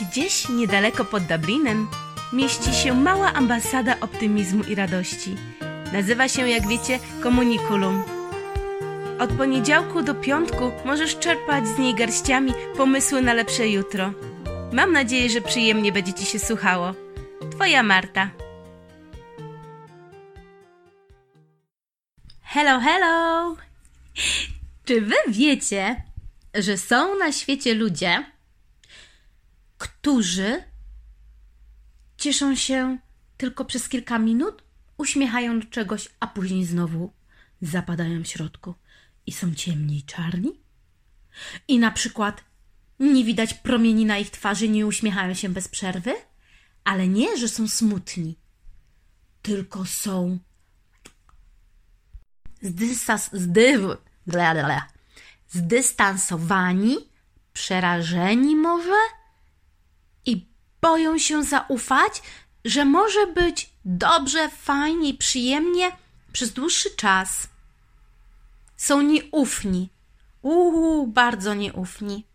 Gdzieś niedaleko pod Dublinem mieści się mała ambasada optymizmu i radości. Nazywa się, jak wiecie, Komunikulum. Od poniedziałku do piątku możesz czerpać z niej garściami pomysły na lepsze jutro. Mam nadzieję, że przyjemnie będzie Ci się słuchało. Twoja Marta. Hello, hello! Czy wy wiecie, że są na świecie ludzie, którzy cieszą się tylko przez kilka minut, uśmiechają do czegoś, a później znowu zapadają w środku i są ciemni i czarni? I na przykład nie widać promieni na ich twarzy, nie uśmiechają się bez przerwy? Ale nie, że są smutni, tylko są zdystansowani, przerażeni może boją się zaufać, że może być dobrze, fajnie i przyjemnie przez dłuższy czas. Są nieufni, uuu, bardzo nieufni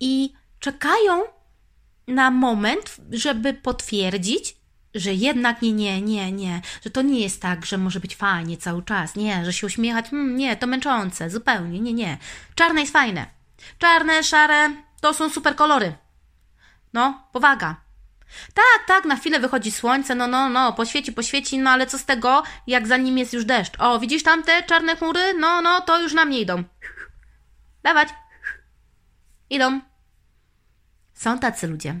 i czekają na moment, żeby potwierdzić, że jednak nie, nie, nie, nie, że to nie jest tak, że może być fajnie cały czas, nie, że się uśmiechać, hmm, nie, to męczące, zupełnie, nie, nie. Czarne jest fajne. Czarne, szare, to są super kolory. No, powaga. Tak, tak, na chwilę wychodzi słońce, no, no, no, poświeci, poświeci, no ale co z tego, jak za nim jest już deszcz? O, widzisz tam te czarne chmury? No, no, to już na mnie idą. Dawać. Idą. Są tacy ludzie.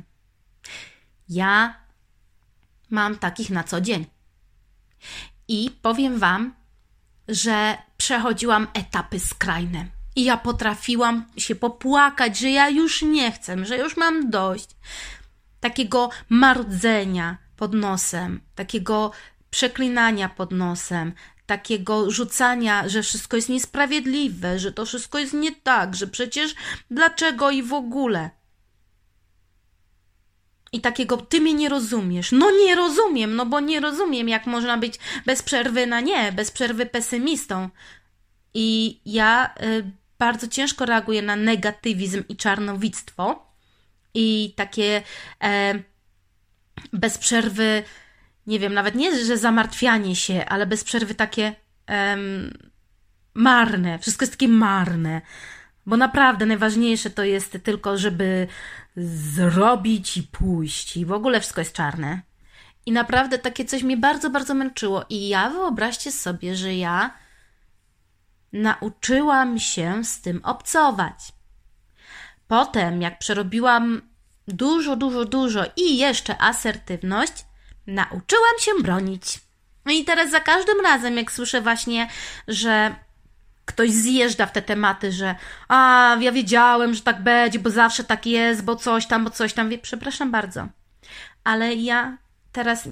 Ja mam takich na co dzień. I powiem Wam, że przechodziłam etapy skrajne. I ja potrafiłam się popłakać, że ja już nie chcę, że już mam dość takiego marudzenia pod nosem, takiego przeklinania pod nosem, takiego rzucania, że wszystko jest niesprawiedliwe, że to wszystko jest nie tak, że przecież dlaczego i w ogóle. I takiego, ty mnie nie rozumiesz. No nie rozumiem, no bo nie rozumiem, jak można być bez przerwy na nie, bez przerwy pesymistą. I ja y, bardzo ciężko reaguję na negatywizm i czarnowictwo. I takie e, bez przerwy, nie wiem, nawet nie, że zamartwianie się, ale bez przerwy takie marne. Wszystko jest takie marne. Bo naprawdę najważniejsze to jest tylko, żeby zrobić i pójść. I w ogóle wszystko jest czarne. I naprawdę takie coś mnie bardzo, bardzo męczyło. I ja wyobraźcie sobie, że ja nauczyłam się z tym obcować. Potem, jak przerobiłam dużo, dużo, dużo i jeszcze asertywność, nauczyłam się bronić. I teraz za każdym razem, jak słyszę właśnie, że ktoś zjeżdża w te tematy, że a, ja wiedziałem, że tak będzie, bo zawsze tak jest, bo coś tam, bo coś tam. Przepraszam bardzo, ale ja teraz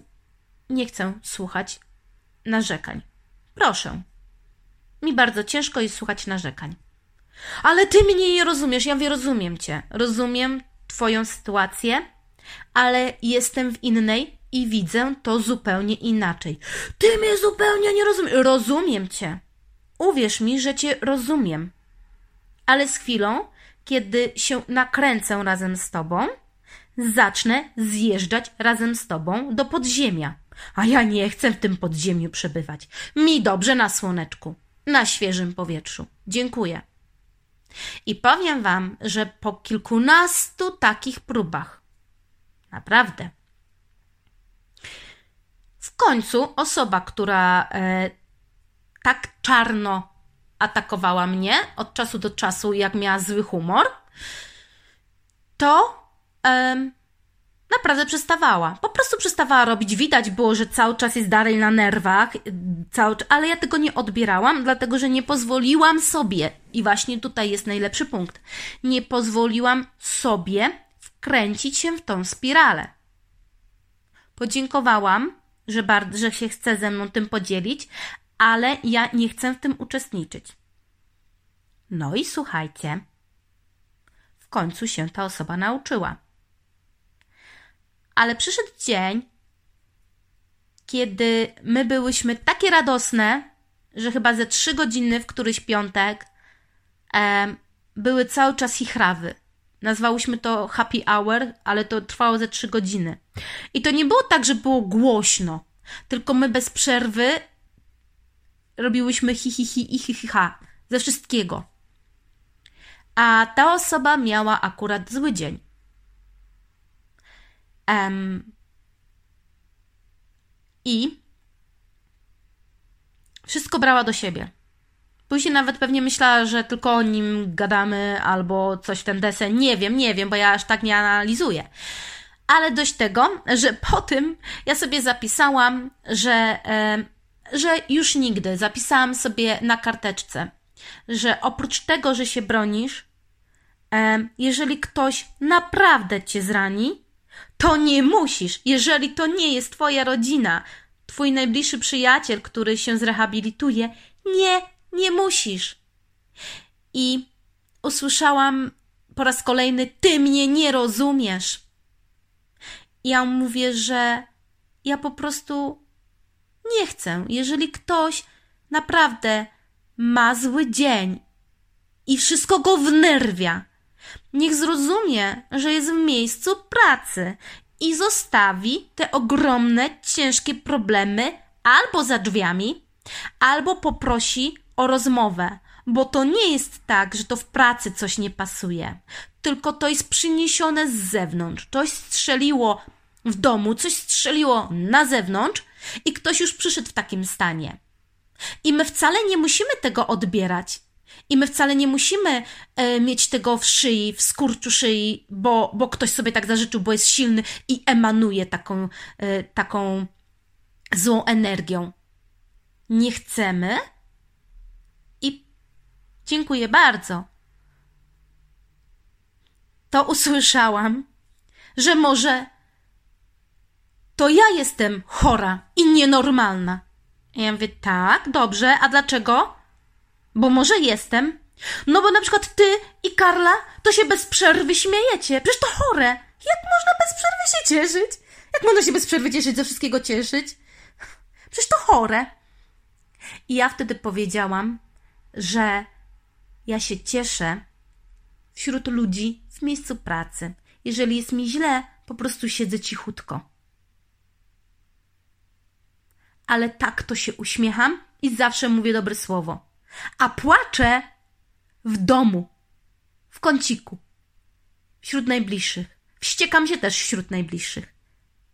nie chcę słuchać narzekań. Proszę. Mi bardzo ciężko jest słuchać narzekań. Ale ty mnie nie rozumiesz. Ja wie, rozumiem cię. Rozumiem twoją sytuację, ale jestem w innej i widzę to zupełnie inaczej. Ty mnie zupełnie nie rozumiesz. Rozumiem cię. Uwierz mi, że cię rozumiem. Ale z chwilą, kiedy się nakręcę razem z tobą, zacznę zjeżdżać razem z tobą do podziemia. A ja nie chcę w tym podziemiu przebywać. Mi dobrze na słoneczku, na świeżym powietrzu. Dziękuję. I powiem wam, że po kilkunastu takich próbach, naprawdę, w końcu osoba, która e, tak czarno atakowała mnie od czasu do czasu, jak miała zły humor, to um, naprawdę przestawała. Po prostu przestawała robić. Widać było, że cały czas jest dalej na nerwach, cały, ale ja tego nie odbierałam, dlatego że nie pozwoliłam sobie, i właśnie tutaj jest najlepszy punkt, nie pozwoliłam sobie wkręcić się w tą spiralę. Podziękowałam, że, bardzo, że się chce ze mną tym podzielić, ale ja nie chcę w tym uczestniczyć. No i słuchajcie, w końcu się ta osoba nauczyła. Ale przyszedł dzień, kiedy my byłyśmy takie radosne, że chyba ze trzy godziny w któryś piątek e, były cały czas chichrawy. Nazwałyśmy to happy hour, ale to trwało ze trzy godziny. I to nie było tak, że było głośno, tylko my bez przerwy robiłyśmy hi, hi, hi i hi, hi, ha. Ze wszystkiego. A ta osoba miała akurat zły dzień. Um, I wszystko brała do siebie. Później nawet pewnie myślała, że tylko o nim gadamy albo coś w ten desen. Nie wiem, nie wiem, bo ja aż tak nie analizuję. Ale dość tego, że po tym ja sobie zapisałam, że, że już nigdy zapisałam sobie na karteczce, że oprócz tego, że się bronisz, jeżeli ktoś naprawdę cię zrani, to nie musisz, jeżeli to nie jest twoja rodzina, twój najbliższy przyjaciel, który się zrehabilituje, nie nie musisz. I usłyszałam po raz kolejny: Ty mnie nie rozumiesz. Ja mówię, że ja po prostu nie chcę. Jeżeli ktoś naprawdę ma zły dzień i wszystko go wnerwia, niech zrozumie, że jest w miejscu pracy i zostawi te ogromne, ciężkie problemy albo za drzwiami, albo poprosi o rozmowę, bo to nie jest tak, że to w pracy coś nie pasuje, tylko to jest przyniesione z zewnątrz. Coś strzeliło w domu, coś strzeliło na zewnątrz i ktoś już przyszedł w takim stanie. I my wcale nie musimy tego odbierać. I my wcale nie musimy e, mieć tego w szyi, w skurczu szyi, bo, bo ktoś sobie tak zażyczył, bo jest silny i emanuje taką, e, taką złą energią. Nie chcemy, Dziękuję bardzo. To usłyszałam, że może to ja jestem chora i nienormalna. ja mówię, tak, dobrze, a dlaczego? Bo może jestem. No bo na przykład ty i Karla to się bez przerwy śmiejecie. Przecież to chore. Jak można bez przerwy się cieszyć? Jak można się bez przerwy cieszyć, ze wszystkiego cieszyć? Przecież to chore. I ja wtedy powiedziałam, że ja się cieszę wśród ludzi w miejscu pracy. Jeżeli jest mi źle, po prostu siedzę cichutko. Ale tak to się uśmiecham i zawsze mówię dobre słowo. A płaczę w domu, w kąciku, wśród najbliższych. Wściekam się też wśród najbliższych.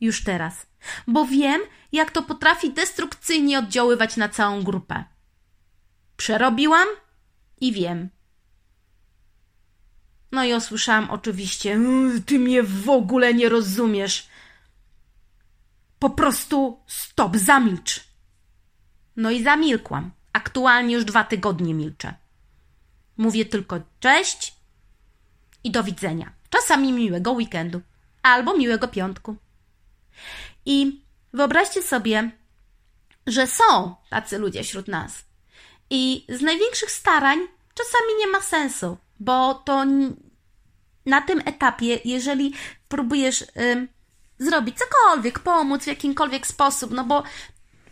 Już teraz, bo wiem, jak to potrafi destrukcyjnie oddziaływać na całą grupę. Przerobiłam i wiem. No i usłyszałam oczywiście, mm, ty mnie w ogóle nie rozumiesz. Po prostu stop, zamilcz. No i zamilkłam. Aktualnie już dwa tygodnie milczę. Mówię tylko cześć i do widzenia. Czasami miłego weekendu albo miłego piątku. I wyobraźcie sobie, że są tacy ludzie wśród nas. I z największych starań czasami nie ma sensu, bo to na tym etapie, jeżeli próbujesz y, zrobić cokolwiek, pomóc w jakimkolwiek sposób, no bo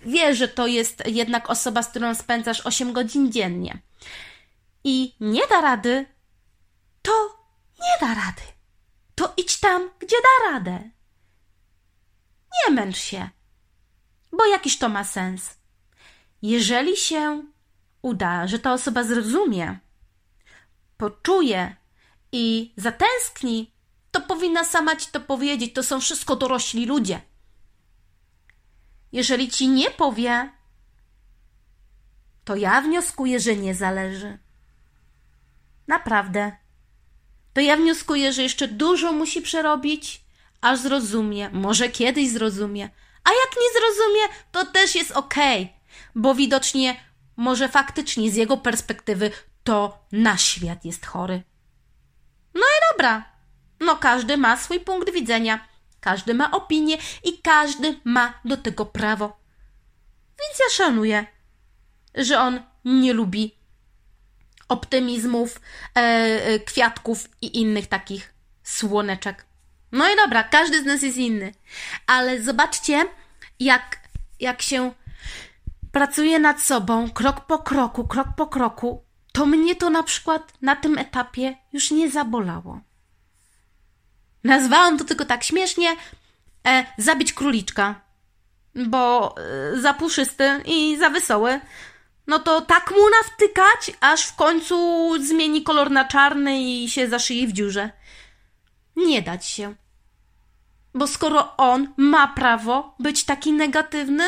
wiesz, że to jest jednak osoba, z którą spędzasz 8 godzin dziennie i nie da rady, to nie da rady. To idź tam, gdzie da radę. Nie męcz się, bo jakiś to ma sens. Jeżeli się uda, że ta osoba zrozumie, poczuje i zatęskni, to powinna sama ci to powiedzieć. To są wszystko dorośli ludzie. Jeżeli ci nie powie, to ja wnioskuję, że nie zależy. Naprawdę. To ja wnioskuję, że jeszcze dużo musi przerobić, aż zrozumie. Może kiedyś zrozumie. A jak nie zrozumie, to też jest okej, okay, bo widocznie może faktycznie z jego perspektywy to nasz świat jest chory. No i dobra. No każdy ma swój punkt widzenia, każdy ma opinię i każdy ma do tego prawo. Więc ja szanuję, że on nie lubi optymizmów, e, e, kwiatków i innych takich słoneczek. No i dobra, każdy z nas jest inny. Ale zobaczcie, jak, jak się pracuje nad sobą krok po kroku, krok po kroku, to mnie to na przykład na tym etapie już nie zabolało. Nazwałam to tylko tak śmiesznie e, zabić króliczka, bo e, za puszysty i za wesoły. No to tak mu nawtykać, aż w końcu zmieni kolor na czarny i się zaszyje w dziurze. Nie dać się. Bo skoro on ma prawo być taki negatywny,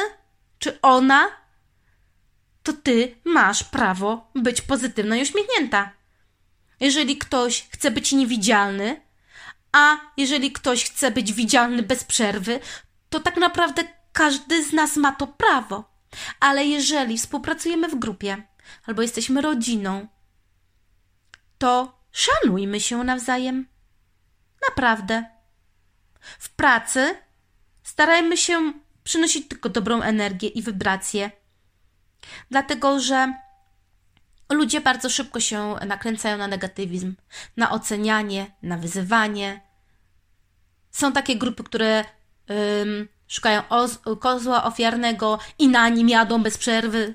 czy ona, to ty masz prawo być pozytywna i uśmiechnięta. Jeżeli ktoś chce być niewidzialny, a jeżeli ktoś chce być widzialny bez przerwy, to tak naprawdę każdy z nas ma to prawo. Ale jeżeli współpracujemy w grupie albo jesteśmy rodziną, to szanujmy się nawzajem. Naprawdę. W pracy starajmy się przynosić tylko dobrą energię i wibracje, dlatego że ludzie bardzo szybko się nakręcają na negatywizm, na ocenianie, na wyzywanie. Są takie grupy, które ym, szukają kozła ofiarnego i na nim jadą bez przerwy.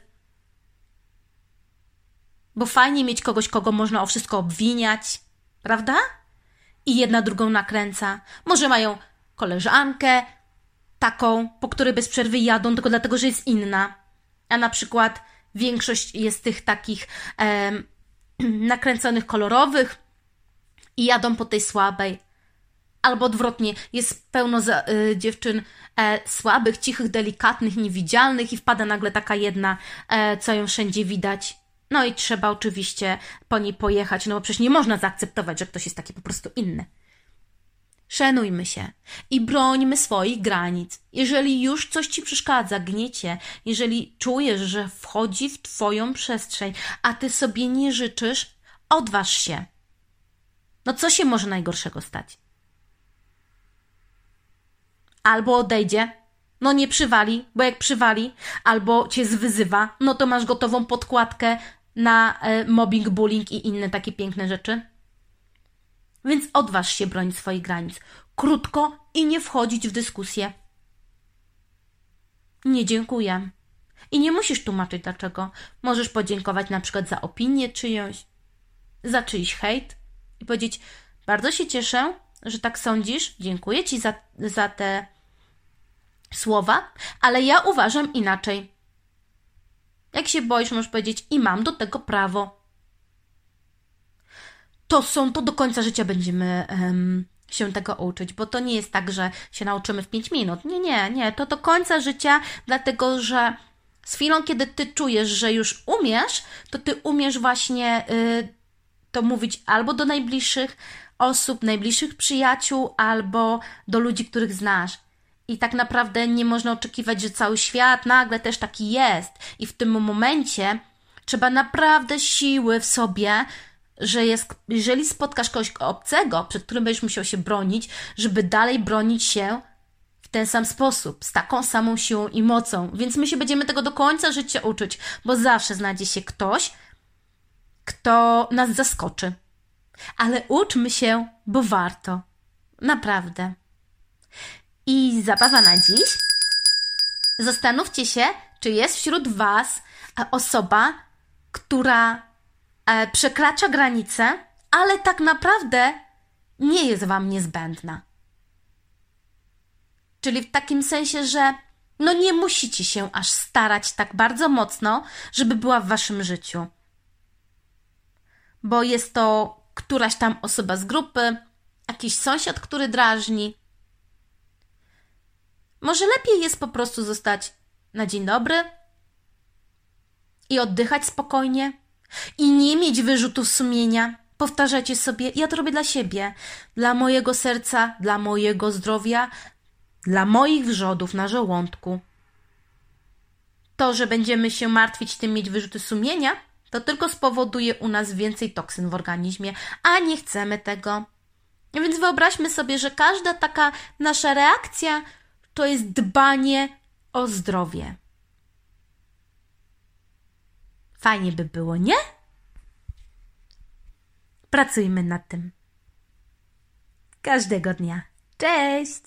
Bo fajnie mieć kogoś, kogo można o wszystko obwiniać, prawda? I jedna drugą nakręca. Może mają koleżankę, taką, po której bez przerwy jadą tylko dlatego, że jest inna. A na przykład większość jest tych takich e, nakręconych kolorowych i jadą po tej słabej. Albo odwrotnie, jest pełno za, y, dziewczyn e, słabych, cichych, delikatnych, niewidzialnych i wpada nagle taka jedna, e, co ją wszędzie widać. No i trzeba oczywiście po niej pojechać, no bo przecież nie można zaakceptować, że ktoś jest taki po prostu inny. Szanujmy się i brońmy swoich granic. Jeżeli już coś ci przeszkadza, gniecie, jeżeli czujesz, że wchodzi w twoją przestrzeń, a ty sobie nie życzysz, odważ się. No co się może najgorszego stać? Albo odejdzie, no nie przywali, bo jak przywali, albo cię zwyzywa, no to masz gotową podkładkę na e, mobbing, bullying i inne takie piękne rzeczy. Więc odważ się bronić swoich granic. Krótko i nie wchodzić w dyskusję. Nie dziękuję. I nie musisz tłumaczyć dlaczego. Możesz podziękować na przykład za opinię czyjąś, za czyjś hejt i powiedzieć: Bardzo się cieszę, że tak sądzisz. Dziękuję ci za, za te słowa, ale ja uważam inaczej. Jak się boisz, możesz powiedzieć: I mam do tego prawo to są, to do końca życia będziemy um, się tego uczyć, bo to nie jest tak, że się nauczymy w 5 minut. Nie, nie, nie. To do końca życia, dlatego że z chwilą, kiedy ty czujesz, że już umiesz, to ty umiesz właśnie y, to mówić albo do najbliższych osób, najbliższych przyjaciół, albo do ludzi, których znasz. I tak naprawdę nie można oczekiwać, że cały świat nagle też taki jest. I w tym momencie trzeba naprawdę siły w sobie, że jest, jeżeli spotkasz kogoś obcego, przed którym będziesz musiał się bronić, żeby dalej bronić się w ten sam sposób, z taką samą siłą i mocą. Więc my się będziemy tego do końca życia uczyć, bo zawsze znajdzie się ktoś, kto nas zaskoczy. Ale uczmy się, bo warto. Naprawdę. I zabawa na dziś. Zastanówcie się, czy jest wśród Was osoba, która e, przekracza granice, ale tak naprawdę nie jest Wam niezbędna. Czyli w takim sensie, że no nie musicie się aż starać tak bardzo mocno, żeby była w Waszym życiu. Bo jest to któraś tam osoba z grupy, jakiś sąsiad, który drażni. Może lepiej jest po prostu zostać na dzień dobry i oddychać spokojnie i nie mieć wyrzutów sumienia. Powtarzajcie sobie, ja to robię dla siebie, dla mojego serca, dla mojego zdrowia, dla moich wrzodów na żołądku. To, że będziemy się martwić tym, mieć wyrzuty sumienia, to tylko spowoduje u nas więcej toksyn w organizmie, a nie chcemy tego. Więc wyobraźmy sobie, że każda taka nasza reakcja to jest dbanie o zdrowie. Fajnie by było, nie? Pracujmy nad tym. Każdego dnia. Cześć!